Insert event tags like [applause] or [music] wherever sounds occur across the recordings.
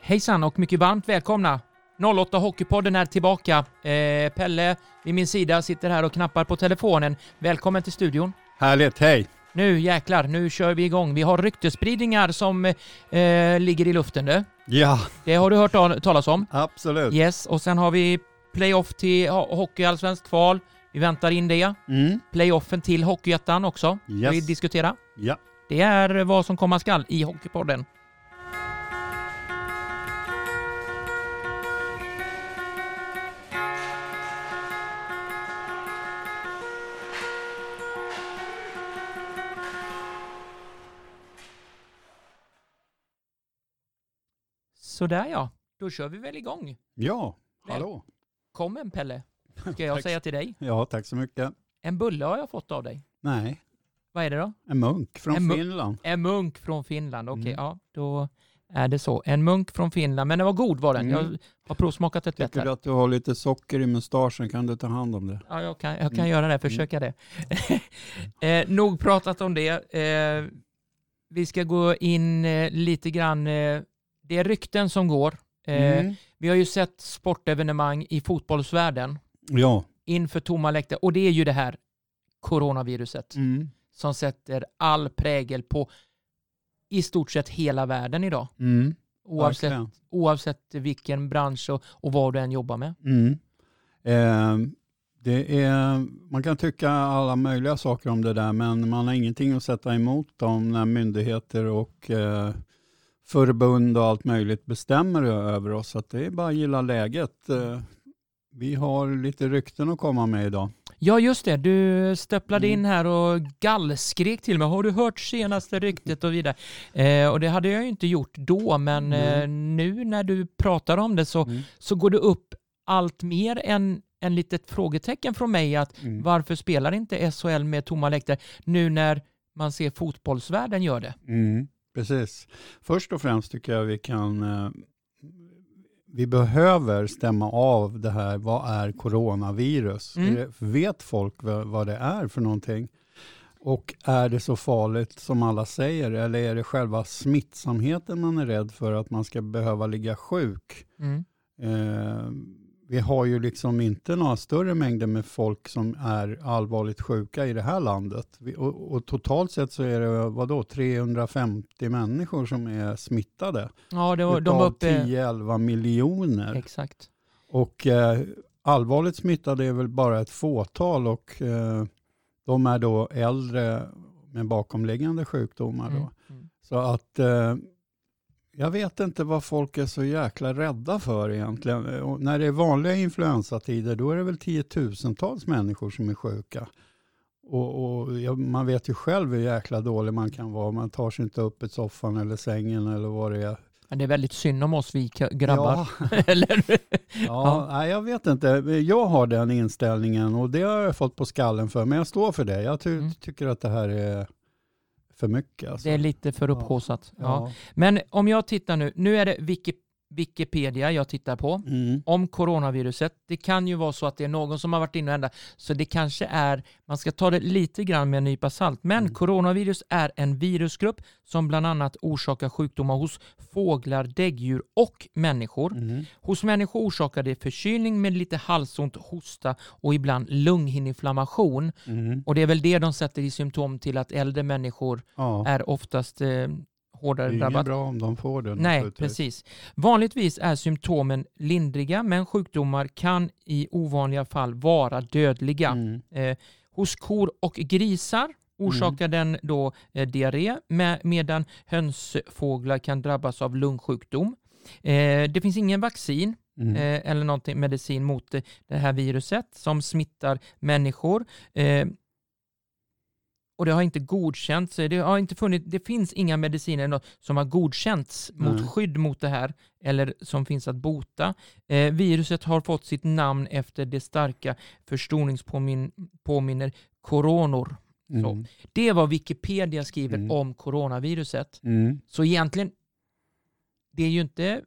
Hejsan och mycket varmt välkomna! 08 Hockeypodden är tillbaka. Eh, Pelle vid min sida sitter här och knappar på telefonen. Välkommen till studion. Härligt, hej! Nu jäklar, nu kör vi igång. Vi har ryktespridningar som eh, ligger i luften nu. Ja, Det har du hört tal- talas om. absolut. Yes, och sen har vi playoff till ho- Hockeyallsvenskt kval. Vi väntar in det. Mm. Playoffen till Hockeyettan också. Yes. vi diskutera. Ja. Det är vad som komma skall i Hockeypodden. Sådär ja, då kör vi väl igång. ja, hallå. Kom en Pelle, ska jag säga till dig. Ja, tack så mycket. En bulle har jag fått av dig. Nej, Vad är det då? en munk från En mu- Finland. En munk från Finland. Okej, Mm. ja, då är det så. En munk från Finland, men den var god var den. Mm. Jag har provsmakat ett Tycker bättre. du att du har lite socker i mustaschen kan du ta hand om det. Ja, jag kan, jag kan Mm. göra det, försöka det. [laughs] eh, nog pratat om det. Eh, vi ska gå in eh, lite grann, eh, det är rykten som går. Eh, Mm. Vi har ju sett sportevenemang i fotbollsvärlden Ja. inför tomma läktare och det är ju det här coronaviruset Mm. som sätter all prägel på i stort sett hela världen idag. Mm. Oavsett, Verkligen. oavsett vilken bransch och, och vad du än jobbar med. Mm. Eh, det är, man kan tycka alla möjliga saker om det där, men man har ingenting att sätta emot dem när myndigheter och eh, förbund och allt möjligt bestämmer över oss. Så att det är bara att gilla läget. Vi har lite rykten att komma med idag. Ja, just det. Du stöpplade Mm. in här och gallskrek till mig. Har du hört senaste ryktet och vidare? Eh, och det hade jag ju inte gjort då, men Mm. eh, nu när du pratar om det så, Mm. så går det upp allt mer än en litet frågetecken från mig att Mm. varför spelar inte SHL med tomma läktare nu när man ser fotbollsvärlden gör det? Mm, precis. Först och främst tycker jag vi kan eh, vi behöver stämma av det här, vad är coronavirus? Mm. Det- Vet folk vad, vad det är för någonting? Och är det så farligt som alla säger eller är det själva smittsamheten man är rädd för att man ska behöva ligga sjuk? Mm. Eh, vi har ju liksom inte några större mängder med folk som är allvarligt sjuka i det här landet. Vi, och, och totalt sett så är det vadå, 350 människor som är smittade. Ja, det var, de var uppe... 10-11 miljoner. Exakt. Och eh, allvarligt smittade är väl bara ett fåtal och eh, de är då äldre med bakomliggande sjukdomar. Då. Mm. Mm. Så att eh, jag vet inte vad folk är så jäkla rädda för egentligen. Och när det är vanliga influensatider då är det väl tiotusentals människor som är sjuka. Och, och ja, man vet ju själv hur jäkla dålig man kan vara. Man tar sig inte upp i soffan eller sängen eller vad det är. Men det är väldigt synd om oss vi grabbar. Ja, [laughs] Eller? [laughs] ja, Nej, jag vet inte. Jag har den inställningen och det har jag fått på skallen för. Men jag står för det. Jag ty- Mm. tycker att det här är för mycket. Alltså. Det är lite för upphaussat. Ja. ja. Men om jag tittar nu, nu är det Wiki, Wikipedia jag tittar på Mm. om coronaviruset. Det kan ju vara så att det är någon som har varit inne och ändrat, så det kanske är, man ska ta det lite grann med en nypa salt, men Mm. coronavirus är en virusgrupp som bland annat orsakar sjukdomar hos fåglar, däggdjur och människor. Mm. Hos människor orsakar det förkylning med lite halsont, hosta och ibland lunghinneinflammation. Mm. Och det är väl det de sätter i symptom till att äldre människor Ja. är oftast eh, Det hårdare är inget drabbat. bra om de får det. Nej, precis. Vanligtvis är symptomen lindriga, men sjukdomar kan i ovanliga fall vara dödliga. Mm. Eh, hos kor och grisar orsakar den då eh, diarré, med, medan hönsfåglar kan drabbas av lungsjukdom. Eh, det finns ingen vaccin Mm. eh, eller någonting medicin mot eh, det här viruset som smittar människor. Och det har inte godkänts, det har inte funnits, det finns inga mediciner som har godkänts Nej. mot skydd mot det här eller som finns att bota. Eh, viruset har fått sitt namn efter det starka förstoringspåminner koronor. så. Mm. Det är vad Wikipedia skriver Mm. om coronaviruset. Mm. Så egentligen, det är ju inte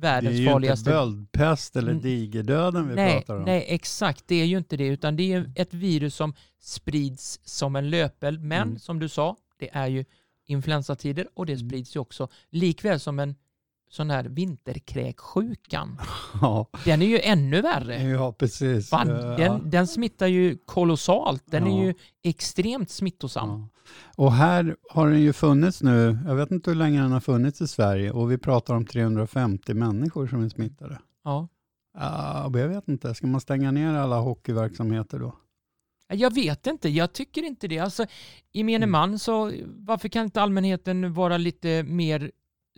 världens Det är ju farligaste. inte böldpest eller Mm. digerdöden vi nej, pratar om. nej, exakt. Det är ju inte det, utan det är ett virus som sprids som en löpeld. Men Mm. som du sa, det är ju influensatider och det Mm. sprids ju också likväl som en sån här vinterkräksjukan. [laughs] Ja, Den är ju ännu värre. ja precis. Fan, Eh, ja. den, den smittar ju kolossalt. Den Ja. är ju extremt smittosam. Och här har den ju funnits nu, jag vet inte hur länge den har funnits i Sverige och vi pratar om 350 människor som är smittade. Ja. Ja, jag vet inte, ska man stänga ner alla hockeyverksamheter då? Jag vet inte, jag tycker inte det. Alltså, I gemene Mm. man, så varför kan inte allmänheten vara lite mer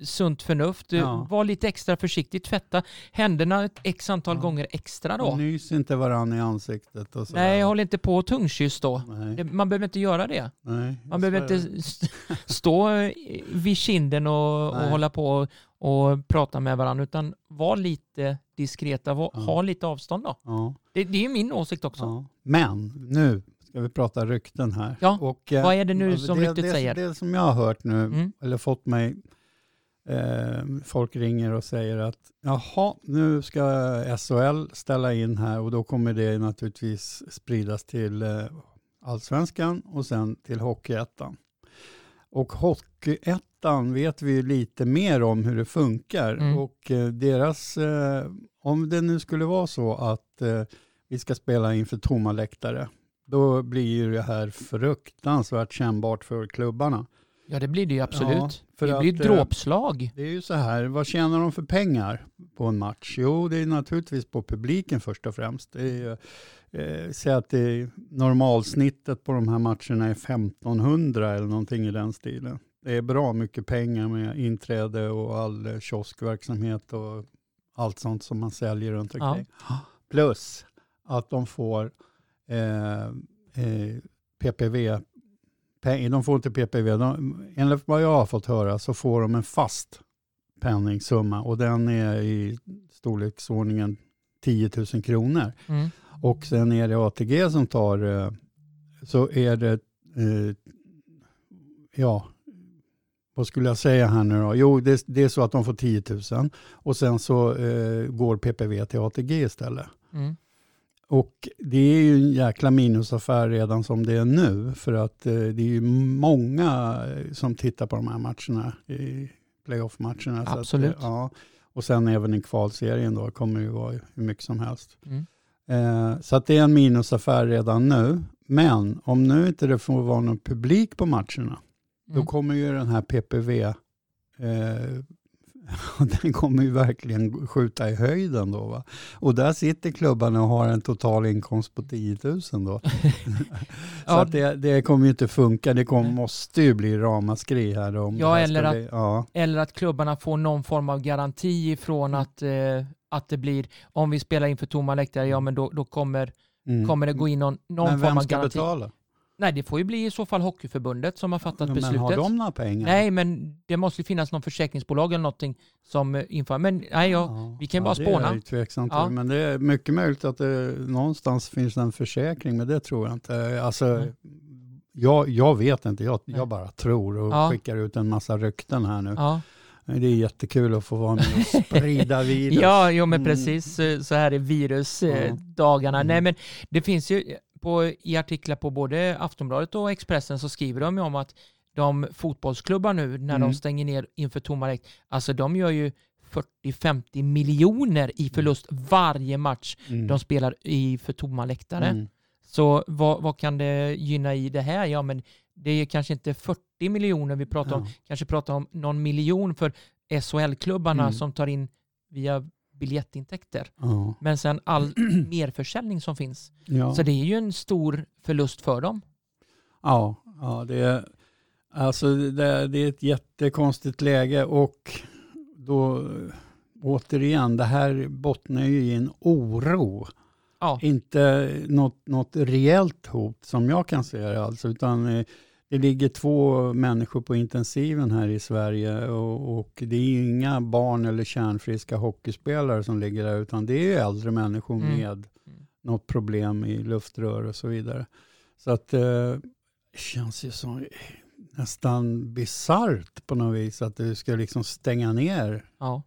sunt förnuft? Ja. Var lite extra försiktig, tvätta händerna ett x antal Ja. gånger extra Och då. nys inte varann i ansiktet och så. Nej, håll inte på och tungkyss då. Nej, Det- Man behöver inte göra det. nej, Man behöver inte st- stå eh, vid kinden och, och hålla på och, och prata med varandra, utan var lite diskreta, var, Ja. ha lite avstånd då. Ja, Det, det är min åsikt också. Men nu ska vi prata rykten här. Ja, Och, eh, vad är det nu som det, ryktet det, säger? Det som jag har hört nu, Mm. eller fått mig, eh, folk ringer och säger att jaha, nu ska SHL ställa in här och då kommer det naturligtvis spridas till eh, allsvenskan och sen till Hockeyettan. Och Hockeyettan vet vi lite mer om hur det funkar Mm. och eh, deras, eh, om det nu skulle vara så att eh, vi ska spela inför tomma läktare, då blir ju det här fruktansvärt kännbart för klubbarna. Ja, det blir det ju absolut. Ja, det blir ett eh, dråpslag. Det är ju så här, vad tjänar de för pengar på en match? Jo, det är naturligtvis på publiken först och främst. Det är, eh, säg att det normalsnittet på de här matcherna är 1500 eller någonting i den stilen. Det är bra mycket pengar med inträde och all eh, kioskverksamhet och allt sånt som man säljer runt Ja. omkring. Plus att de får eh, eh, PPV de får inte PPV. De, enligt vad jag har fått höra så får de en fast penningsumma och den är i storleksordningen 10 000 kronor. Mm. Och sen är det ATG som tar, eh, så är det, eh, ja, vad skulle jag säga här nu då? Jo, det, det är så att de får 10 000 och sen så eh, går PPV till ATG istället. Mm. Och det är ju en jäkla minusaffär redan som det är nu. För att eh, det är ju många eh, som tittar på de här matcherna, i playoff-matcherna. Så Absolut. Att, eh, ja. Och sen även i kvalserien då kommer det ju vara hur mycket som helst. Mm. Eh, så att det är en minusaffär redan nu. Men om nu inte det får vara någon publik på matcherna, då Mm. kommer ju den här PPV, eh, [laughs] den kommer ju verkligen skjuta i höjden då. Va? Och där sitter klubbarna och har en total inkomst på 10 000 då. [laughs] Så Ja. att det, det kommer ju inte funka, det kommer, måste ju bli ramaskri här. Om Ja, här eller ska att- bli, ja, Eller att klubbarna får någon form av garanti ifrån att, eh, att det blir, om vi spelar inför tomma läktare, ja men då, då kommer, mm. kommer det gå in någon, någon Men form vem av ska garanti. betala? Nej, det får ju bli i så fall Hockeyförbundet som har fattat Ja, men beslutet. har de några pengar? Nej, men det måste ju finnas någon försäkringsbolag eller någonting som eh, inför. Men nej, ja, vi kan bara det spåna. är jag tveksamt Ja. men det är mycket möjligt att det någonstans finns en försäkring, men det tror jag inte. Alltså, jag, jag vet inte, jag, jag bara tror och Ja. skickar ut en massa rykten här nu. ja. Det är jättekul att få vara med och sprida [laughs] virus. Ja, jo, men Mm. precis så här är virusdagarna. Mm. Nej, men det finns ju på, i artiklar på både Aftonbladet och Expressen så skriver de ju om att de fotbollsklubbar nu när Mm. de stänger ner inför tomma läkt, alltså de gör ju 40-50 miljoner i förlust varje match Mm. de spelar i för tomma läktare. Mm. Så vad, vad kan det gynna i det här? Ja, men det är kanske inte 40 miljoner vi pratar om, Ja. kanske pratar om någon miljon för SHL-klubbarna Mm. som tar in via biljettintäkter. Ja. Men sen all [clears throat] merförsäljning som finns. Ja. Så det är ju en stor förlust för dem. Ja, ja det, är, alltså det, det är ett jättekonstigt läge och då återigen, det här bottnar ju i en oro. Ja, Inte något, något reellt hot som jag kan se det alltså, utan eh, det ligger två människor på intensiven här i Sverige och, och det är inga barn eller kärnfriska hockeyspelare som ligger där, utan det är äldre människor Mm. med Mm. något problem i luftrör och så vidare. Så att eh, det känns ju som nästan bisarrt på något vis att du ska liksom stänga ner ja.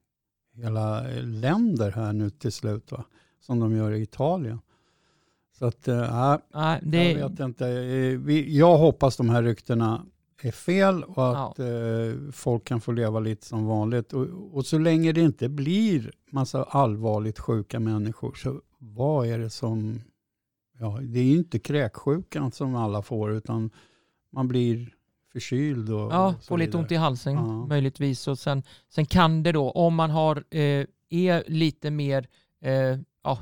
hela länder här nu till slut, va? som de gör i Italien. Så att, äh, Nej, det, jag vet inte. Eh, jag hoppas de här ryktena är fel och att ja. eh, folk kan få leva lite som vanligt. Och, och, så länge det inte blir massa allvarligt sjuka människor, så vad är det som... Ja, det är ju inte kräksjukan som alla får, utan man blir förkyld och Ja, får lite ont i halsen ja. möjligtvis. Och sen, sen kan det då, om man har, eh, är lite mer eh, ja,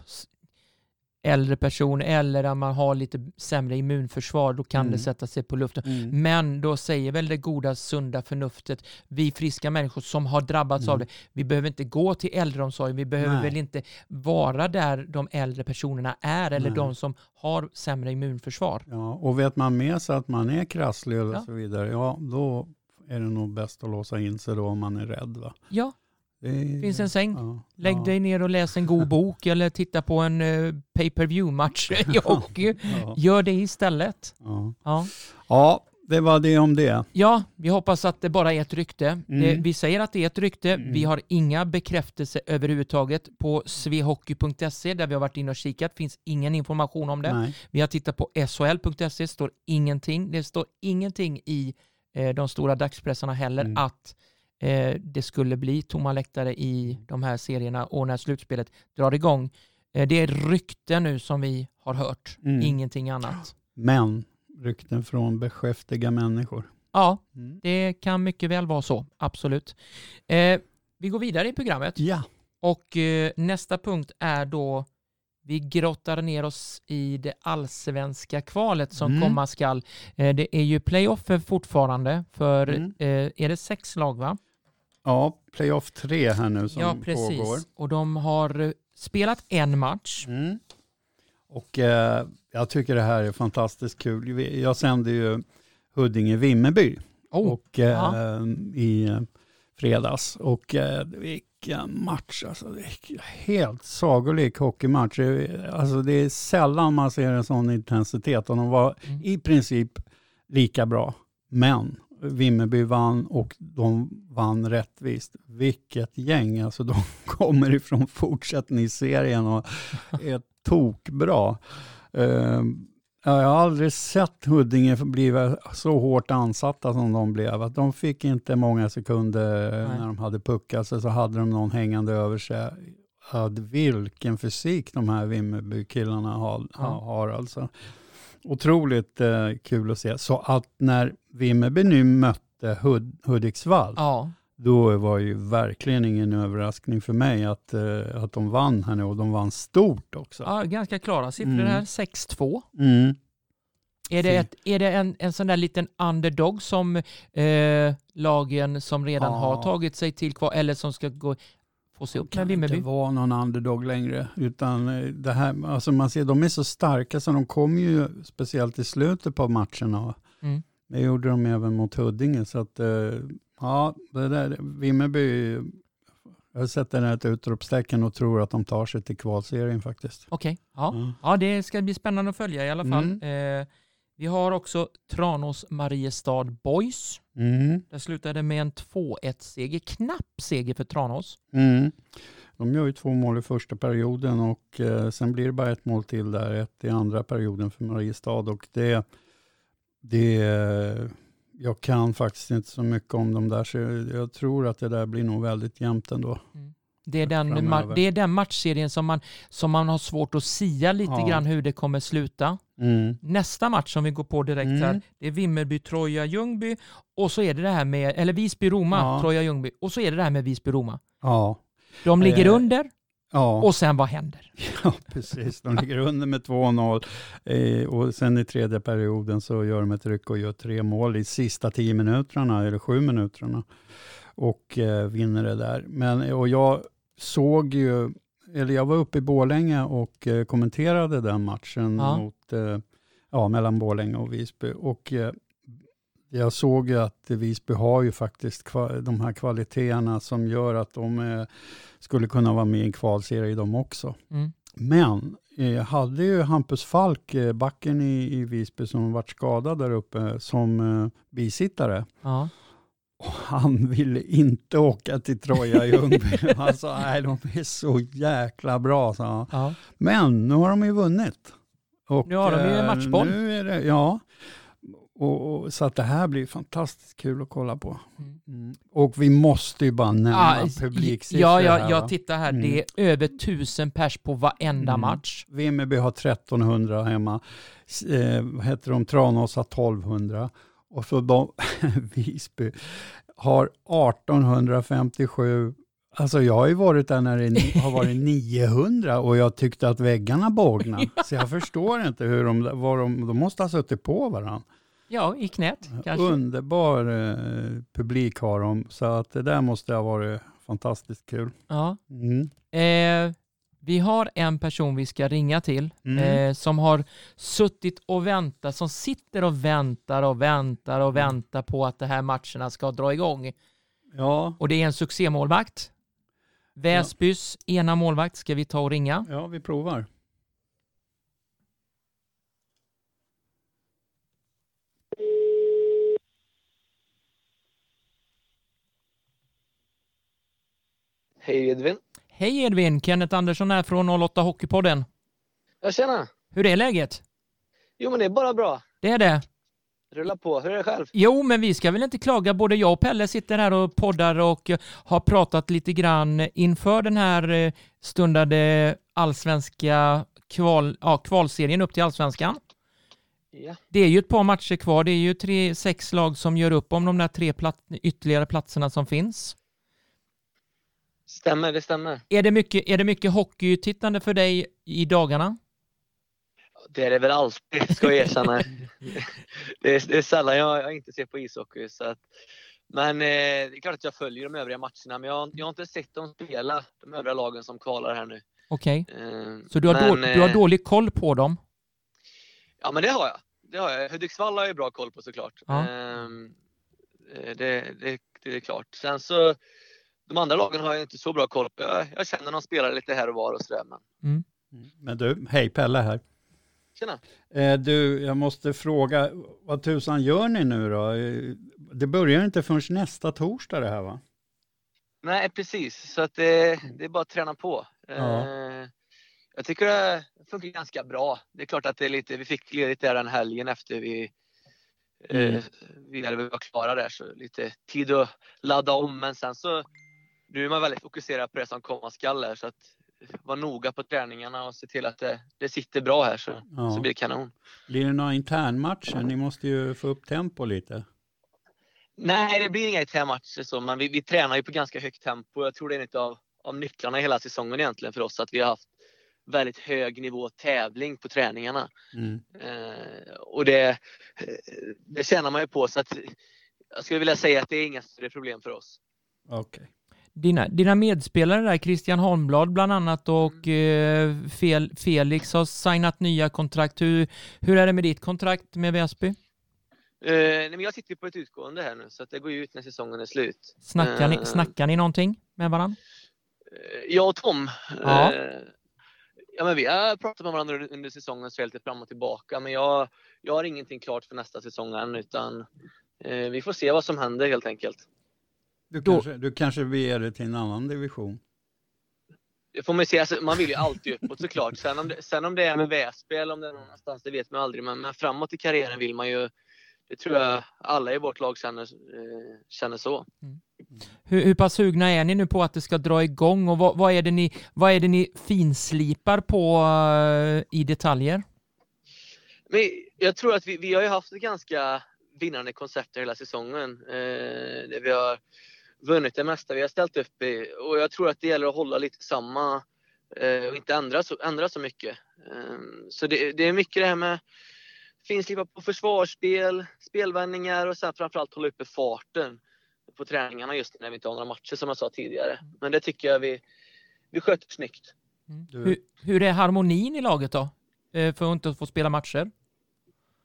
äldre person eller om man har lite sämre immunförsvar, då kan mm. det sätta sig på luften. Mm. Men då säger väl det goda, sunda förnuftet, vi friska människor som har drabbats mm. av det, vi behöver inte gå till äldreomsorgen, vi behöver Nej. väl inte vara där de äldre personerna är eller Nej. de som har sämre immunförsvar. Ja, och vet man med sig att man är krasslig och ja. så vidare, ja då är det nog bäst att låsa in sig då om man är rädd. Va? Ja, det finns en säng. Ja, Lägg ja. dig ner och läs en god bok eller titta på en uh, pay per view match i [laughs] hockey. Ja. Gör det istället. Ja. ja, det var det om det. Ja, vi hoppas att det bara är ett rykte. Mm. Det, vi säger att det är ett rykte. Mm. Vi har inga bekräftelser överhuvudtaget. På svehockey.se där vi har varit inne och kikat finns ingen information om det. Nej. Vi har tittat på shl.se, står ingenting. Det står ingenting i eh, de stora dagspressarna heller mm. att eh, det skulle bli tomma läktare i de här serierna och när slutspelet drar igång. Eh, det är rykten nu som vi har hört, mm. ingenting annat. Men rykten från beskäftiga människor. Ja, mm. det kan mycket väl vara så, absolut. Eh, vi går vidare i programmet. Ja. Och eh, nästa punkt är då vi grottar ner oss i det allsvenska kvalet som mm. komma skall. Det är ju playoffer fortfarande för, mm. är det sex lag va? Ja, playoff tre här nu som ja, precis. pågår. Och de har spelat en match. Mm. Och eh, jag tycker det här är fantastiskt kul. Jag sände ju Huddinge-Vimmerby oh. och, eh, i fredags. Och eh, vilken match alltså. Helt sagolik hockeymatch. Alltså, det är sällan man ser en sån intensitet och de var mm. i princip lika bra. Men Vimmerby vann och de vann rättvist. Vilket gäng, alltså de [laughs] kommer ifrån fortsättningsserien och är tokbra. Uh, jag har aldrig sett Huddinge bli så hårt ansatta som de blev. de fick inte många sekunder Nej. när de hade puckat sig, så hade de någon hängande över sig. Att vilken fysik de här Vimmerby-killarna har, ja. har alltså otroligt eh, kul att se. Så att när Vimmerby nu mötte Hud Hudiksvall, ja. då var ju verkligen ingen överraskning för mig att, eh, att de vann här nu och de vann stort också. Ja, ganska klara siffror mm. här, 6-2. Mm. Är det, ett, är det en, en sån där liten underdog som eh, lagen som redan ja. har tagit sig till kvar eller som ska gå få se upp med Vimmerby. Kan inte vara någon underdog längre. Utan eh, det här, alltså man ser, de är så starka så de kommer ju speciellt i slutet på matcherna. Mm. Det gjorde de även mot Huddinge. Så att, eh, ja, det där, Vimmerby, jag sätter ett utropstecken och tror att de tar sig till kvalserien faktiskt. Okej, okay. ja. Mm. ja det ska bli spännande att följa i alla fall. Mm. Eh, vi har också Tranås Mariestad Boys. Mm. Där slutade med en 2-1-seger. Knapp seger för Tranås. Mm. De gör ju två mål i första perioden och eh, sen blir det bara ett mål till där, ett i andra perioden för Mariestad. Och det, det, jag kan faktiskt inte så mycket om dem där, så jag tror att det där blir nog väldigt jämnt ändå. Mm. Det är, den, det är den matchserien som man, som man har svårt att sia lite ja. grann hur det kommer sluta. Mm. Nästa match som vi går på direkt mm. här, det är Vimmerby, Troja, Ljungby och så är det det här med, eller Visby, Roma, ja. Troja, Ljungby och så är det det här med Visby, Roma. Ja. De ligger eh. under ja. och sen vad händer? [laughs] Ja, precis. De ligger under med 2-0 eh, och sen i tredje perioden så gör de ett ryck och gör tre mål i sista tio minuterna, eller sju minuterna och eh, vinner det där. Men, och jag såg ju, eller jag var uppe i Bålänge och eh, kommenterade den matchen ja. mot, eh, ja, mellan Bålänge och Visby. Och eh, jag såg ju att Visby har ju faktiskt de här kvaliteterna som gör att de skulle kunna vara med i en kvalserie de också. Mm. Men eh, hade ju Hampus Falk, backen i, i Visby som varit skadad där uppe, som bisittare. Ja. Och han ville inte åka till Troja Ljungby. [laughs] Han sa, nej de är så jäkla bra, sa han. Ja. Men nu har de ju vunnit. Och, Nu har de ju eh, matchboll. Nu är det, ja. Och, och, så att det här blir fantastiskt kul att kolla på. Mm. Mm. Och vi måste ju bara nämna Ah, publiksiffror ja, ja, här, jag tittar här. Mm. Det är över tusen pers på varenda Mm. match. Vimmerby har 1300 hemma. Eh, vad heter de? Tranås har 1200. Och så de, [laughs] Visby har 1857. Alltså jag har ju varit där när det har varit [laughs] 900 och jag tyckte att väggarna bågnade. [laughs] Så jag förstår inte hur de, vad de, de måste ha suttit på varandra. Ja, i knät kanske. Underbar eh, publik har de, så att det där måste ha varit fantastiskt kul. Ja. Mm. Eh, vi har en person vi ska ringa till Mm. eh, som har suttit och väntat, som sitter och väntar och väntar och Mm. väntar på att de här matcherna ska dra igång. Ja, Och det är en succémålvakt. Väsbys ena målvakt ska vi ta och ringa. ja, vi provar. Hej Edvin. Hej Edvin, Kenneth Andersson här från 08 Hockeypodden. Ja, tjena. Hur är läget? Jo, men det är bara bra. Det är det. Rulla på. Hur är det själv? Jo, men vi ska väl inte klaga. Både jag och Pelle sitter här och poddar och har pratat lite grann inför den här eh, stundade allsvenska kval, ja, kvalserien upp till allsvenskan. Ja. Det är ju ett par matcher kvar. Det är ju tre, sex lag som gör upp om de där tre plat, ytterligare platserna som finns. Stämmer, det stämmer. Är det mycket, är det mycket hockeytittande för dig i dagarna? Det är det väl alltid, ska jag [laughs] erkänna. det, är, det är sällan jag, jag inte ser på ishockey. Så att, men eh, det är klart att jag följer de övriga matcherna, men jag, har- jag har inte sett dem spela, de övriga lagen som kvalar här nu. Okej, Eh, så du har, men, då, du har eh, dålig koll på dem? Ja, men det har jag. Det har jag. Hudiksvall har jag bra koll på såklart. Ja. Ehm, eh, det, det, det är klart. Sen så, de andra lagen har jag inte så bra koll på. Jag, jag känner någon spelare lite här och var och sådär. Men Men du, hej Pelle här. tjena. Eh, du, jag måste fråga, vad tusan gör ni nu då? Eh, Det börjar inte förrän nästa torsdag det här va? Nej, precis. Så att det, det är bara att träna på. Ja. Eh, jag tycker det funkar ganska bra. Det är klart att det är lite, vi fick ledigt där den helgen efter vi, Mm. eh, vi var klara där. Så lite tid att ladda om. Men sen så, nu är man väldigt fokuserad på det som komma skall här. Så att vara noga på träningarna och se till att det, det sitter bra här så, Ja. så blir det kanon. Blir det några internmatcher? Ni måste ju få upp tempo lite. Nej, det blir inga ITM-matcher så, men vi, vi tränar ju på ganska högt tempo. Jag tror det är en av, av nycklarna hela säsongen egentligen för oss, att vi har haft väldigt hög nivå tävling på träningarna. Mm. Eh, och det, eh, det tjänar man ju på, så att jag skulle vilja säga att det är inga större problem för oss. Okej. Dina, dina medspelare där, Christian Holmblad bland annat och eh, Fel, Felix har signat nya kontrakt. Hur, hur är det med ditt kontrakt med Väsby? Eh, nej, men jag sitter på ett utgående här nu, så att det går ut när säsongen är slut. Snackar ni, Eh. snackar ni någonting med varandra? Eh, Jag och Tom. Ja. Eh, ja, men vi har pratat med varandra under säsongen så lite fram och tillbaka. Men jag, jag har ingenting klart för nästa säsong än. Utan, eh, vi får se vad som händer helt enkelt. Du, Då- kanske, du kanske beger dig till en annan division? Det får man se. Alltså, man vill ju alltid uppåt såklart. Sen om det, sen om det är med Väsby eller om det är någon annanstans, det vet man aldrig. Men, men framåt i karriären vill man ju. Det tror jag alla i vårt lag känner, eh, känner så. Hur, hur pass sugna är ni nu på att det ska dra igång och vad, vad, är, det ni, vad är det ni finslipar på eh, i detaljer? Men jag tror att vi, vi har ju haft ett ganska vinnande koncept hela säsongen. Eh, vi har vunnit det mesta vi har ställt upp i. Och jag tror att det gäller att hålla lite samma eh, och inte ändra så, ändra så mycket. Eh, så det, det är mycket det här med finslipa på försvarsspel, spelvändningar och sen framförallt hålla uppe farten på träningarna just när vi inte har några matcher som jag sa tidigare. Men det tycker jag vi, vi sköter snyggt. Du, Hur, hur är harmonin i laget då? Eh, för att inte få spela matcher?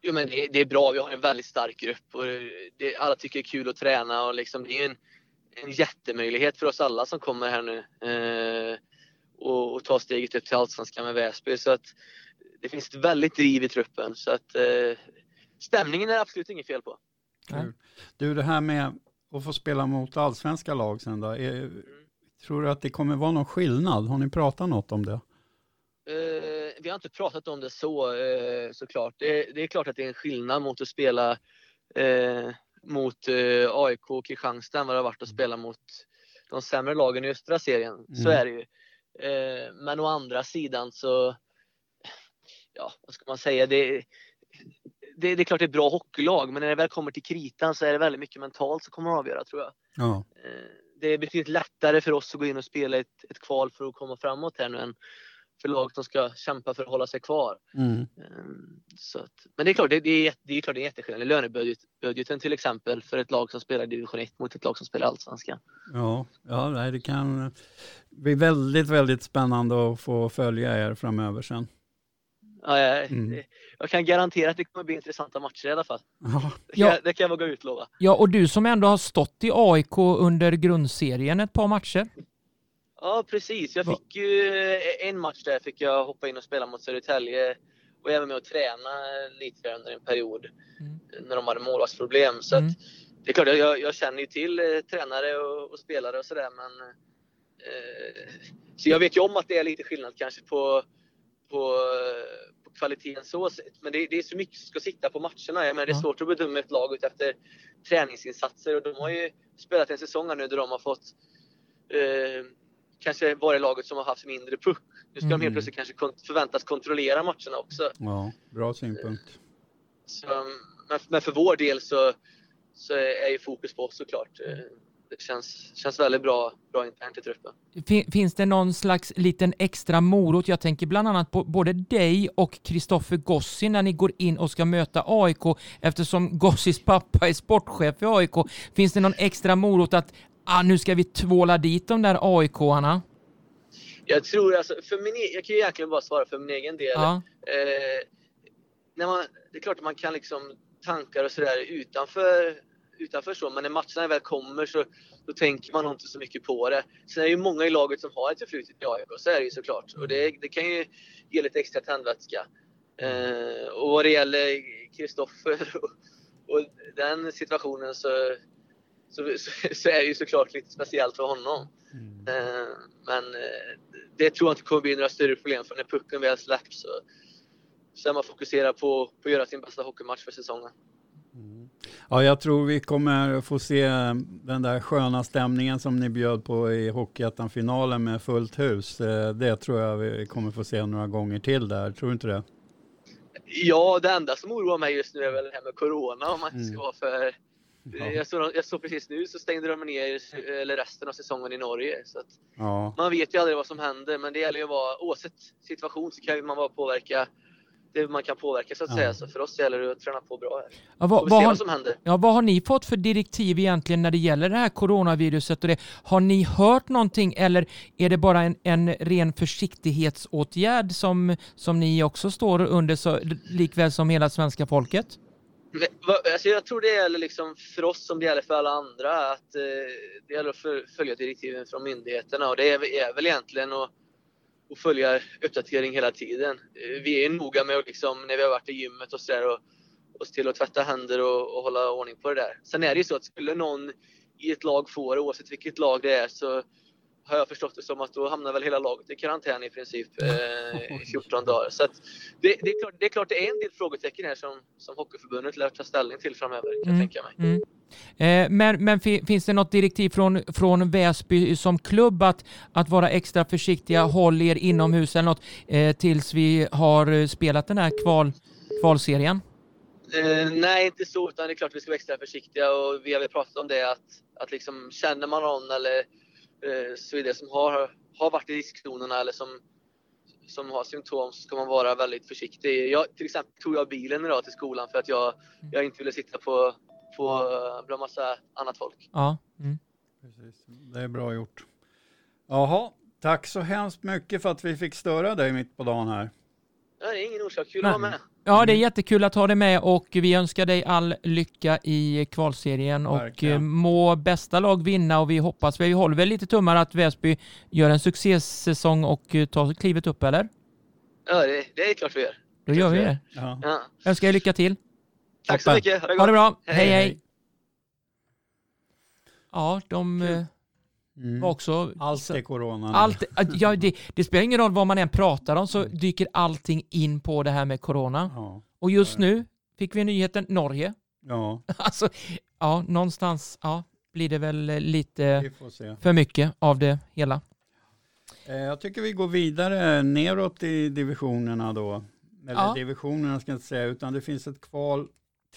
Jo, men det, det är bra. Vi har en väldigt stark grupp och det, alla tycker det är kul att träna och liksom, det är en, en jättemöjlighet för oss alla som kommer här nu eh, och, och ta steget upp till Allsvenskan med Väsby. Så att det finns ett väldigt driv i truppen så att eh, stämningen är absolut inget fel på. du, du, det här med att få spela mot allsvenska lag sen då? Är, tror du att det kommer vara någon skillnad? Har ni pratat något om det? Eh, vi har inte pratat om det så eh, såklart. Det, det, är klart att det är en skillnad mot att spela eh, mot eh, AIK och Kristianstad än vad det har varit att spela mot de sämre lagen i östra serien. Mm. Så är det ju. Eh, men å andra sidan så, ja vad ska man säga, det, det, det, är klart det är bra hockeylag men när det väl kommer till kritan så är det väldigt mycket mentalt som kommer att avgöra tror jag. Ja. Eh, det är betydligt lättare för oss att gå in och spela ett, ett kval för att komma framåt här nu än för lag som ska kämpa för att hålla sig kvar. Mm. Ehm, så att, men det är klart, det, det, är, det är klart det är jätteskillnad. Lönebudgeten till exempel för ett lag som spelar division 1 mot ett lag som spelar allsvenskan. Ja, ja det kan bli väldigt, väldigt spännande att få följa er framöver sen. Ja, jag, mm. jag kan garantera att det kommer bli intressanta matcher i alla fall. Ja. Det, kan, ja. det kan jag våga utlova. Ja, och du som ändå har stått i AIK under grundserien ett par matcher. Ja, precis. Jag fick ju eh, en match där fick jag hoppa in och spela mot Södertälje och även med att träna lite under en period mm. när de hade målvaktsproblem. Så mm. det är klart, jag, jag känner ju till eh, tränare och, och, spelare och sådär men eh, så jag vet ju om att det är lite skillnad kanske på, på, på kvaliteten så sett. Men det, det, är så mycket som ska sitta på matcherna. Jag menar, det är svårt att bedöma ett lag ut efter träningsinsatser och de har ju spelat en säsong nu där de har fått eh, kanske varit laget som har haft mindre puck. Nu ska mm. de helt mm. plötsligt kanske förväntas kontrollera matcherna också. Ja, bra synpunkt. Så, men för vår del så, så är ju fokus på oss såklart. Eh, det känns, känns väldigt bra, bra internt i truppen. Finns det någon slags liten extra morot? Jag tänker bland annat på både dig och Kristoffer Gossi när ni går in och ska möta AIK eftersom Gossis pappa är sportchef i AIK. Finns det någon extra morot att ah, nu ska vi tvåla dit de där AIK-arna? Jag tror alltså, för min, e- jag kan ju egentligen bara svara för min egen del. Ja. Eh, när man, det är klart att man kan liksom tankar och sådär utanför, utanför så, men när matcherna väl kommer så då tänker man inte så mycket på det. Sen är det ju många i laget som har ett förflutet i AIK, så är det ju såklart. Och det, det kan ju ge lite extra tändvätska. Eh, och vad det gäller Kristoffer och, och den situationen så så, [laughs] så, så, är det ju såklart lite speciellt för honom. Mm. Eh, men eh, det tror jag inte kommer bli några större problem för när pucken väl släpps så, så är man fokuserad på, på att göra sin bästa hockeymatch för säsongen. Mm. Ja, jag tror vi kommer få se den där sköna stämningen som ni bjöd på i Hockeyettan-finalen med fullt hus. Eh, det tror jag vi kommer få se några gånger till där. Tror du inte det? Ja, det enda som oroar mig just nu är väl det här med Corona om man inte ska mm. vara för Ja. Jag, såg, jag såg precis nu så stängde de ner eller resten av säsongen i Norge. Så ja. Man vet ju aldrig vad som händer men det gäller ju att vara, oavsett situation så kan man bara påverka det man kan påverka så att ja. säga. Så för oss gäller det att träna på bra här. Ja, vad, vad, har, vad, som händer. Ja, vad har ni fått för direktiv egentligen när det gäller det här coronaviruset? Och det? Har ni hört någonting eller är det bara en, en ren försiktighetsåtgärd som, som ni också står under så, likväl som hela svenska folket? Alltså jag tror det gäller liksom för oss som det gäller för alla andra att eh, det gäller att följa direktiven från myndigheterna och det är, väl egentligen att, att följa uppdatering hela tiden. Eh, vi är noga med att liksom, när vi har varit i gymmet och sådär och, och se till att tvätta händer och, och, hålla ordning på det där. Sen är det ju så att skulle någon i ett lag få det, oavsett vilket lag det är, så har jag förstått det som att då hamnar väl hela laget i karantän i princip eh, [laughs] i 14 dagar. Så det, det, är klart, det är klart det är en del frågetecken här som, som Hockeyförbundet lär ta ställning till framöver kan mm. jag tänka mig. Mm. Eh, men, men finns det något direktiv från, från Väsby som klubb att, att vara extra försiktiga, håll er inomhus eller något eh, tills vi har spelat den här kval, kvalserien? Eh, nej, inte så, utan det är klart vi ska vara extra försiktiga och vi har väl pratat om det att, att liksom känner man någon eller Eh, så är det som har, har varit i riskzonerna eller som, som har symptom så ska man vara väldigt försiktig. Jag, till exempel tog jag bilen idag till skolan för att jag, jag inte ville sitta på, på bland massa annat folk. Ja. Mm. Precis. Det är bra gjort. Jaha, tack så hemskt mycket för att vi fick störa dig mitt på dagen här. Ja, det är ingen orsak. Kul att vara med. Ja, det är jättekul att ha dig med och vi önskar dig all lycka i kvalserien Verkligen. och må bästa lag vinna och vi hoppas, vi håller väl lite tummar att Väsby gör en succésäsong och tar klivet upp, eller? Ja, det, det är klart vi gör. Då gör vi det. Ja. Ja. Önskar er lycka till. Tack så mycket. Ha det, ha det bra. hej. hej. hej. Ja, de eh, Mm. också... Allt är corona. Allt, ja, det, det spelar ingen roll vad man än pratar om så dyker allting in på det här med corona. Ja. Och just nu fick vi nyheten Norge. ja, [laughs] Alltså, ja, någonstans ja, blir det väl eh, lite för mycket av det hela. Eh, Jag tycker vi går vidare neråt i divisionerna då. Eller Ja. divisionerna ska jag inte säga, utan det finns ett kval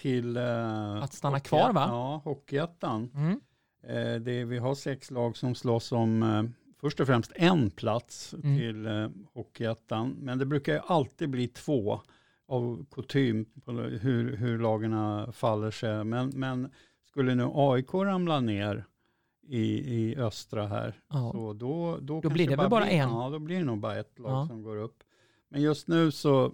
till... eh, Att stanna kvar, va? Ja, Hockeyettan. Mm. Eh, det, vi har sex lag som slåss om eh, först och främst en plats Mm. till eh, Hockeyettan. Men det brukar ju alltid bli två av kutym på hur, hur lagarna faller sig. Men, men skulle nu AIK ramla ner i, i östra här, Ja. så då, då, blir kanske det bara blir, en? Ja, då blir det nog bara ett lag Ja. som går upp. Men just nu så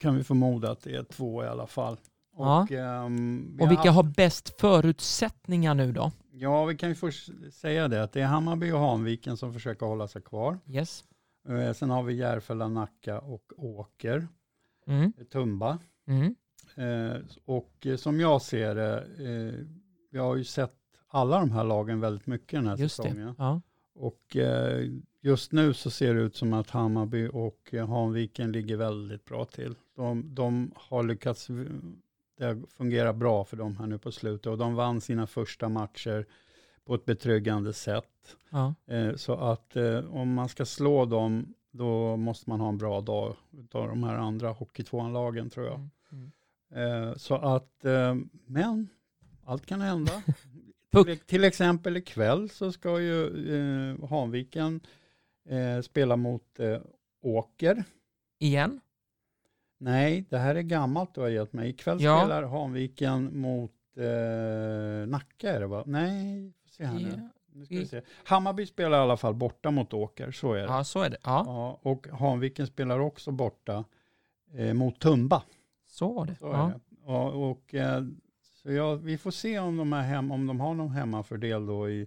kan vi förmoda att det är två i alla fall. Ja. Och, ehm, vi Och har vilka haft- har bäst förutsättningar nu då? Ja, vi kan ju först säga det att det är Hammarby och Hanviken som försöker hålla sig kvar. Yes. Eh, Sen har vi Järfälla, Nacka och Åker, Mm. eh, Tumba. Mm. Eh, Och som jag ser det, eh, vi har ju sett alla de här lagen väldigt mycket den här Just säsongen. det. Ja. Och eh, just nu så ser det ut som att Hammarby och Hanviken ligger väldigt bra till. De, de har lyckats, det fungerar bra för dem här nu på slutet och de vann sina första matcher på ett betryggande sätt. Ja. Eh, Så att eh, om man ska slå dem, då måste man ha en bra dag av de här andra hockeytvåan-lagen tror jag. Mm. Mm. Eh, Så att, eh, men allt kan hända. [laughs] Till, till exempel ikväll så ska ju eh, Hanviken eh, spela mot Åker. Igen? Nej, det här är gammalt du har gett mig. Ikväll Ja. spelar Hanviken mot eh, Nacka är det va? Nej, se här nu. Nu ska vi se. Hammarby spelar i alla fall borta mot Åker, så är det. Ja, så är det. Ja, Ja, och Hanviken spelar också borta eh, mot Tumba. så var det. Så är Ja. det. Ja, och, eh, så ja, vi får se om de, är hem, om de har någon hemmafördel då i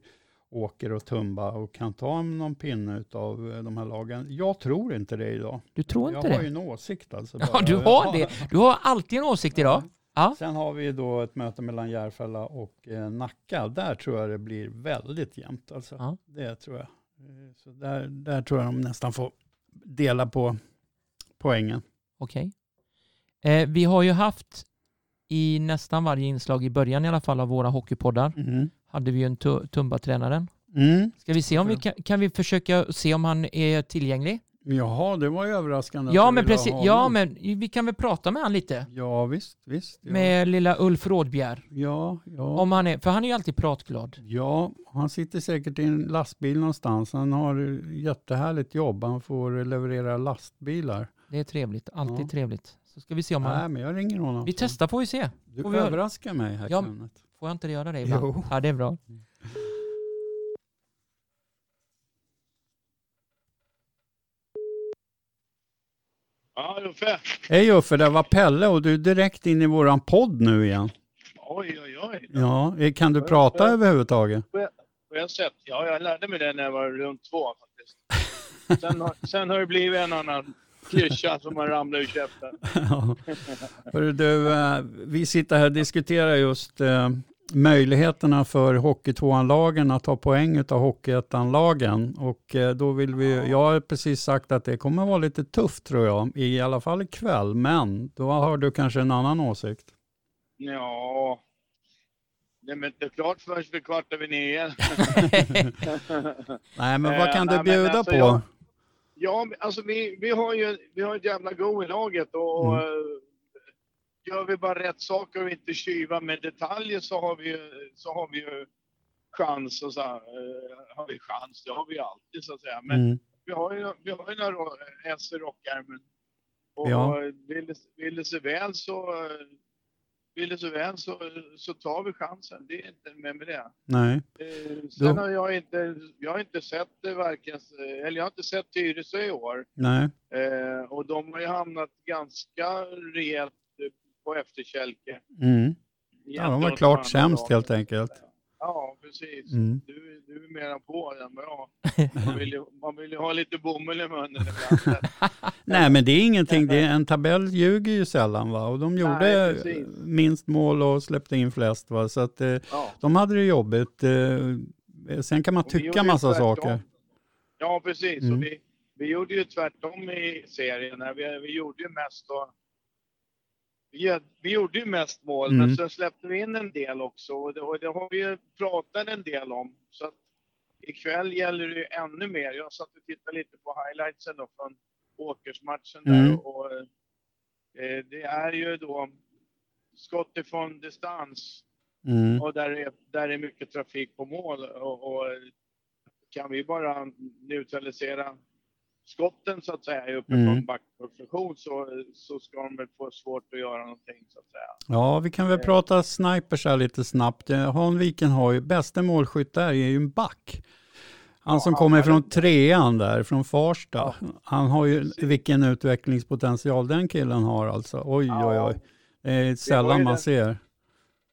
Åker och Tumba och kan ta någon pinne av de här lagen. Jag tror inte det idag. Du tror jag inte har ju det? en åsikt alltså. Ja, bara. du har det. Du har alltid en åsikt idag. Ja. Sen har vi då ett möte mellan Järfälla och eh, Nacka. Där tror jag det blir väldigt jämnt. Alltså. Ja. Det tror jag. Eh, Så där, där tror jag de nästan får dela på poängen. Okej. Eh, vi har ju haft i nästan varje inslag i början i alla fall av våra hockeypoddar Mm. Hade vi ju en tu- Tumba-tränaren. Mm. Ska vi se om vi kan, kan vi försöka se om han är tillgänglig? Jaha, det var ju överraskande. Ja men precis, ja men vi kan väl prata med han lite. Ja, visst, visst. Ja, Med lilla Ulf Rådbjer. ja, ja. Om han är, för han är ju alltid pratglad. ja, han sitter säkert i en lastbil någonstans. Han har jättehärligt jobb. Han får leverera lastbilar. Det är trevligt, alltid Ja. trevligt. Så ska vi se om han... Nej, men jag ringer honom. Vi testar får vi se. Du får vi överraskar mig här, Ja. Kenneth. Får jag inte göra det ibland? Jo. Ja, det är bra. Ja, Uffe. Hej Uffe, det var Pelle och du är direkt in i våran podd nu igen. Oj, oj, oj. Ja, kan du prata överhuvudtaget? På ett sätt. Ja, jag lärde mig det när jag var runt två faktiskt. Sen, har- [laughs] sen har det blivit en annan klyscha som har ramlat ur käften. Ja. Hörru du, eh, vi sitter här och diskuterar just eh, möjligheterna för Hockeytvåan-lagen att ta poäng av Hockeyettan-lagen. Och eh, då vill vi, jag har precis sagt att det kommer vara lite tufft tror jag, i alla fall ikväll. Men då har du kanske en annan åsikt. Ja, det är inte klart förrän vid kvart över nio. [laughs] Nej, men Eh, vad kan nej, du men bjuda alltså på? jag- Ja, alltså vi, vi har ju vi har ett jävla go i laget och Mm. Gör vi bara rätt saker och inte tjuva med detaljer så har vi så har vi ju chans och så här, eh, har vi chans, det har vi alltid så att säga. Men Mm. vi har ju, vi har ju några S i rockärmen. Och Ja. vill, det, vill det sig väl så vill det sig väl så, så tar vi chansen. Det är inte mer med det. Nej. Eh, Sen Då- har jag inte, jag har inte sett det varken, eller jag har inte sett Tyresö i år. Nej. Eh, och de har ju hamnat ganska rejält på efterkälke. Mm. Ja, de var klart sämst helt enkelt. Ja, precis. Mm. Du, du är mera på än jag. [laughs] Man vill, ju, man vill ju ha lite bomull i munnen ibland. [laughs] Nej, men det är ingenting. Det är, en tabell ljuger ju sällan. Va? Och de gjorde Nej, minst mål och släppte in flest. Va? Så att, eh, Ja. de hade det jobbigt. Eh, sen kan man Och tycka massa saker. Ja, precis. Mm. Och vi, vi gjorde ju tvärtom i serien. Vi, vi gjorde ju mest då, vi, vi gjorde ju mest mål, Mm. men sen släppte vi in en del också. Och det, och det har vi ju pratat en del om. Så att ikväll gäller det ju ännu mer. Jag satt och tittade lite på highlightsen då från Åkersmatchen där. Mm. Och, eh, det är ju då skott ifrån distans Mm. och där är, där är mycket trafik på mål. Och, och kan vi bara neutralisera skotten så att säga uppifrån Mm. backposition så, så ska de väl få svårt att göra någonting så att säga. Ja, vi kan väl Eh. prata snipers här lite snabbt. Eh, Hanviken har ju, bästa målskytt där är ju en back. Han Ja, som han kommer har från trean där, från Farsta. Ja. Han har ju, vilken utvecklingspotential den killen har alltså. Oj, Ja. oj, oj. Det är sällan man den- ser.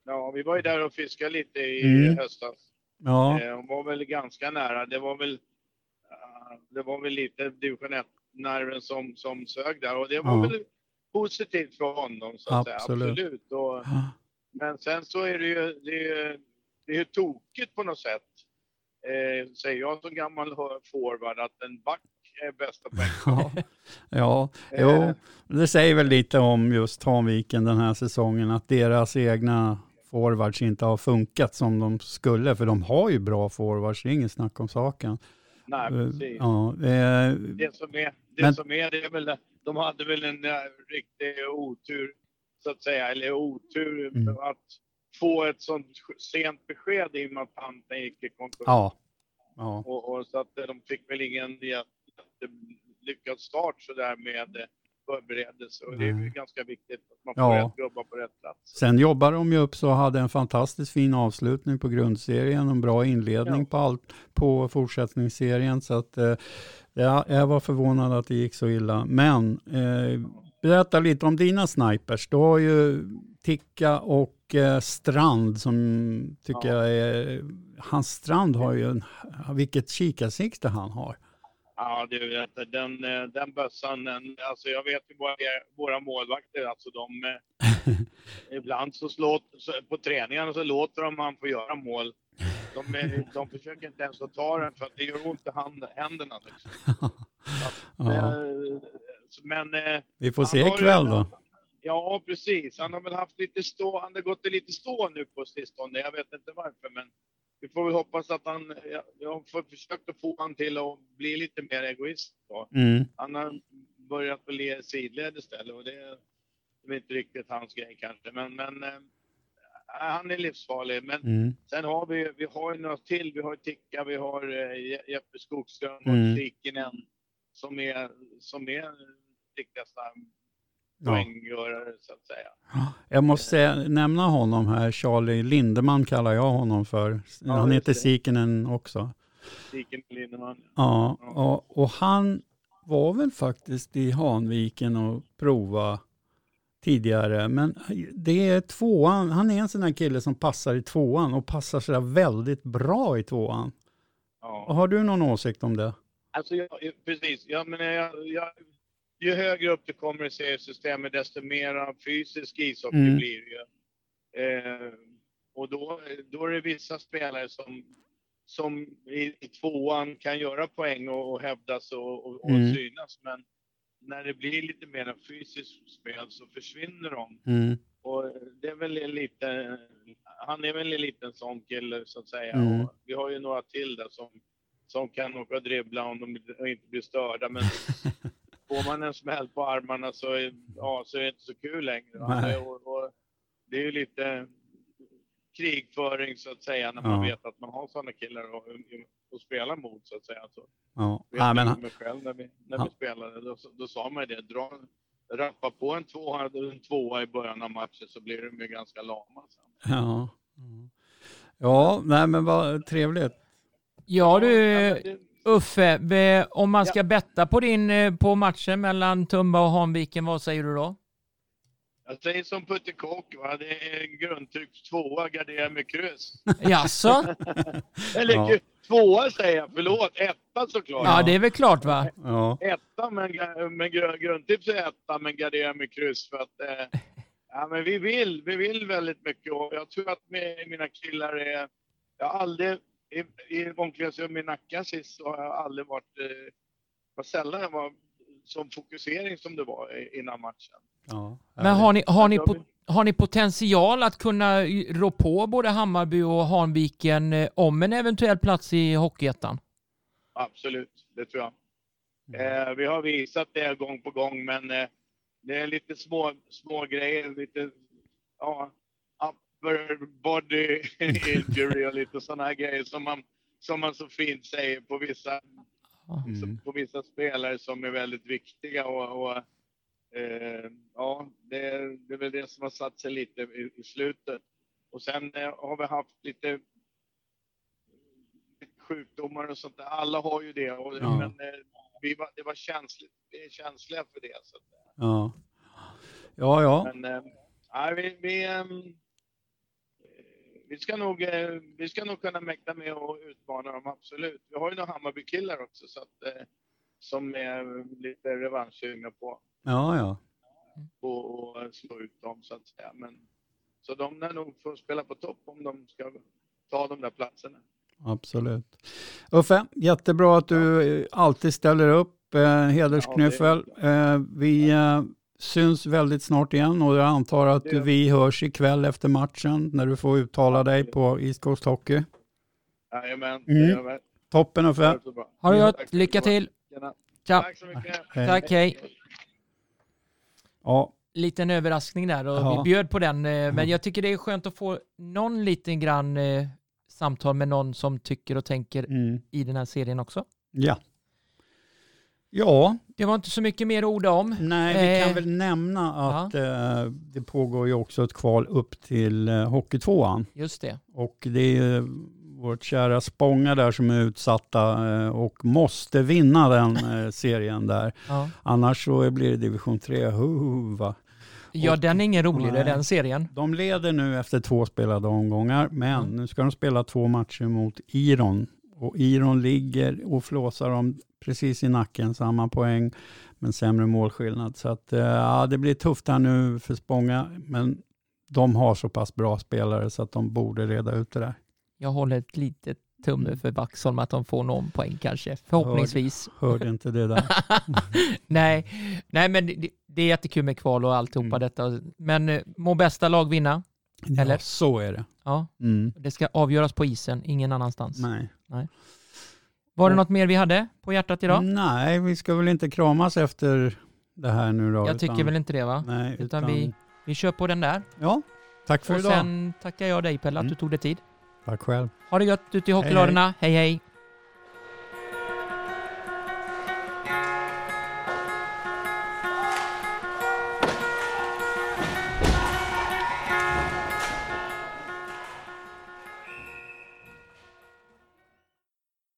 Ja, vi var ju där och fiskade lite i Mm. höstas. Ja, Eh, och var väl ganska nära. Det var väl, eh, det var väl lite division 1-nerven som, som sög där och det var Ja. väl positivt för honom så att Absolut. säga. Absolut. Och, Men sen så är det ju, det är, ju- det är ju tokigt på något sätt. Eh, säger jag som gammal forward att en back är bästa [laughs] poäng. ja. ja. Jo, Eh, det säger väl lite om just Hanviken den här säsongen, att deras egna forwards inte har funkat som de skulle, för de har ju bra forwards, det är inget snack om saken. Nej, Eh, precis. Ja, eh, Det som är, det Men- som är, det är väl, de hade väl en eh, riktig otur, så att säga, eller otur Mm. att få ett sånt sent besked i och med att panten gick i konkurs. ja. ja. Och, och så att eh, de fick väl ingen jätte- lyckad start så där med förberedelse. Och det är ju Nej. ganska viktigt att man får Ja. rätt gubbar på rätt plats. Sen jobbar de ju upp så hade en fantastiskt fin avslutning på grundserien och en bra inledning Ja. på, allt, på fortsättningsserien. Så att, eh, ja, jag var förvånad att det gick så illa. Men eh, berätta lite om dina snipers. Du har ju Ticka och eh, Strand som tycker Ja. jag är... Hans Strand har ju en... Vilket kikarsikte han har. Ja, du vet, den, eh, den bössan, den, alltså jag vet ju bara våra målvakter, alltså de... eh, [laughs] ibland så, slår, så på träningarna så låter de han få göra mål. De, är- de försöker inte ens att ta den för att det gör ont i hand, händerna. Liksom. [laughs] Ja, Eh, Men... eh, vi får se ikväll då. Ja, precis. Han har väl haft lite stå, han har gått i lite stå nu på sistone. Jag vet inte varför, men vi får väl hoppas att han, jag, jag har försökt att få han till att bli lite mer egoist. Då. Mm. Han har börjat bli sidled istället och det är väl inte riktigt hans grej kanske. Men, men eh, han är livsfarlig. Men Mm. sen har vi, vi har ju några till. Vi har Ticka, vi har Je- Jeppe Skogström Mm. och Sikinen som är, som är riktigaste Ja. Poänggörare så att säga. Jag måste säga, nämna honom här, Charlie Lindeman kallar jag honom för. Ja, han heter. Sikinen också. Siken Lindeman. Ja, Ja. och, och han var väl faktiskt i Hanviken och prova tidigare, men det är tvåan, han är en sån här kille som passar i tvåan och passar sådär väldigt bra i tvåan. Ja. Har du någon åsikt om det? Alltså, jag, precis. Jag, men jag, jag, ju högre upp du kommer i seriesystemet, desto mer fysisk ishockey Mm. blir det ju. Eh, och då, då är det vissa spelare som, som i, i tvåan kan göra poäng och, och hävdas och, och, och Mm. synas. Men när det blir lite mer fysiskt spel så försvinner de. Mm. Och det är väl en lite, han är väl en liten sån kille så att säga. Mm. Och vi har ju några till där som, som kan åka och dribbla om de inte blir störda. Men [laughs] får man en smäll på armarna så är, ja, så är det inte så kul längre. Och, och det är ju lite krigföring så att säga när man Ja. vet att man har sådana killar att, att spela mot så att säga. Så Ja, vet Nej, men, jag själv när vi, när Ja. vi spelade. Då, då sa man det, dra, rappa på en tvåa, en tvåa i början av matchen så blir de ju ganska lama. Sen. ja. Ja, nej men vad trevligt. Ja du, Ja, Uffe, om man Ja. ska betta på din eh, på matchen mellan Tumba och Hanviken, vad säger du då? Jag säger som Putte Kock, va? det är grundtryck tvåa, gardera med kryss. [laughs] Jaså? [laughs] Eller Ja. ja. tvåa säger jag, förlåt. Etta såklart. Ja, det är väl klart va? Ja. Etta, men, men gr- grundtips är etta, men gardera med kryss. För att, eh, ja, men vi, vill, vi vill väldigt mycket och jag tror att med, mina killar är... Jag har aldrig... I, i omklädningsrummet i Nacka sist så har jag aldrig varit... Eh, vad sällan jag var som fokusering som det var innan matchen. Ja. Men har ni, har, ni har ni potential att kunna rå på både Hammarby och Hanviken eh, om en eventuell plats i Hockeyettan? Absolut, det tror jag. Eh, vi har visat det gång på gång, men eh, det är lite små, små grejer. Lite, ja, upper body injury och lite sådana här grejer som man, som man så fint säger på vissa, Mm. på vissa spelare som är väldigt viktiga. Och, och eh, ja, det, är- det är väl det som har satt sig lite i, i slutet. Och sen eh, har vi haft lite sjukdomar och sånt där. Alla har ju det. Och, Ja. Men eh, vi var, det var känsligt, vi är känsliga för det. Så att, Ja. Ja, ja. men eh, nej, vi, vi, ehm, vi, ska nog, eh, vi ska nog kunna mäkta med och utmana dem, absolut. Vi har ju några Hammarbykillar också så att, eh, som är lite revanschsugna på Ja, ja. på att slå ut dem så att säga. Men, så de lär nog få spela på topp om de ska ta de där platserna. Absolut. Uffe, jättebra att du alltid ställer upp. Eh, hedersknyffel. Eh, vi eh, syns väldigt snart igen och jag antar att gör vi hörs ikväll efter matchen när du får uttala dig på East Coast Hockey. Jajamän, Mm. Toppen Uffe. Ha det Ja. gott, lycka till! Ciao! Tack så mycket. Hej. Tack, hej! Ja, Liten överraskning där och Ja. vi bjöd på den. eh, Men Ja. jag tycker det är skönt att få någon liten grann eh, samtal med någon som tycker och tänker mm. i den här serien också. ja. Ja, Det var inte så mycket mer orda om. nej, vi kan Eh, väl nämna att eh, det pågår ju också ett kval upp till eh, Hockeytvåan. Just det. Och det är vårt kära Spånga där som är utsatta och måste vinna den [laughs] serien där. Ja, Annars så blir det division 3. Hu, va? ja Och- den är ingen roligare, den serien. De leder nu efter två spelade omgångar, men Mm. nu ska de spela två matcher mot Iron. Och Iron ligger och flåsar dem precis i nacken, samma poäng, men sämre målskillnad. Så att, eh, ja, det blir tufft här nu för Spånga, men de har så pass bra spelare så att de borde reda ut det där. Jag håller ett litet tumme för Vaxholm att de får någon poäng kanske, förhoppningsvis. Hörde inte det där? [laughs] nej, nej, men det, det är jättekul med kval och alltihopa Mm. detta. Men eh, må bästa lag vinna. Eller? Ja, så är det. Ja, Mm. det ska avgöras på isen, ingen annanstans. Nej. Var det Och- något mer vi hade på hjärtat idag? Nej, vi ska väl inte kramas efter det här nu då? Jag tycker utan- väl inte det va? Nej, utan vi- Vi kör på den där. Ja, tack för Och idag. sen tackar jag dig Pelle att Mm. du tog dig tid. Tack själv. Ha det gött ute i hockeyladorna. hej hej.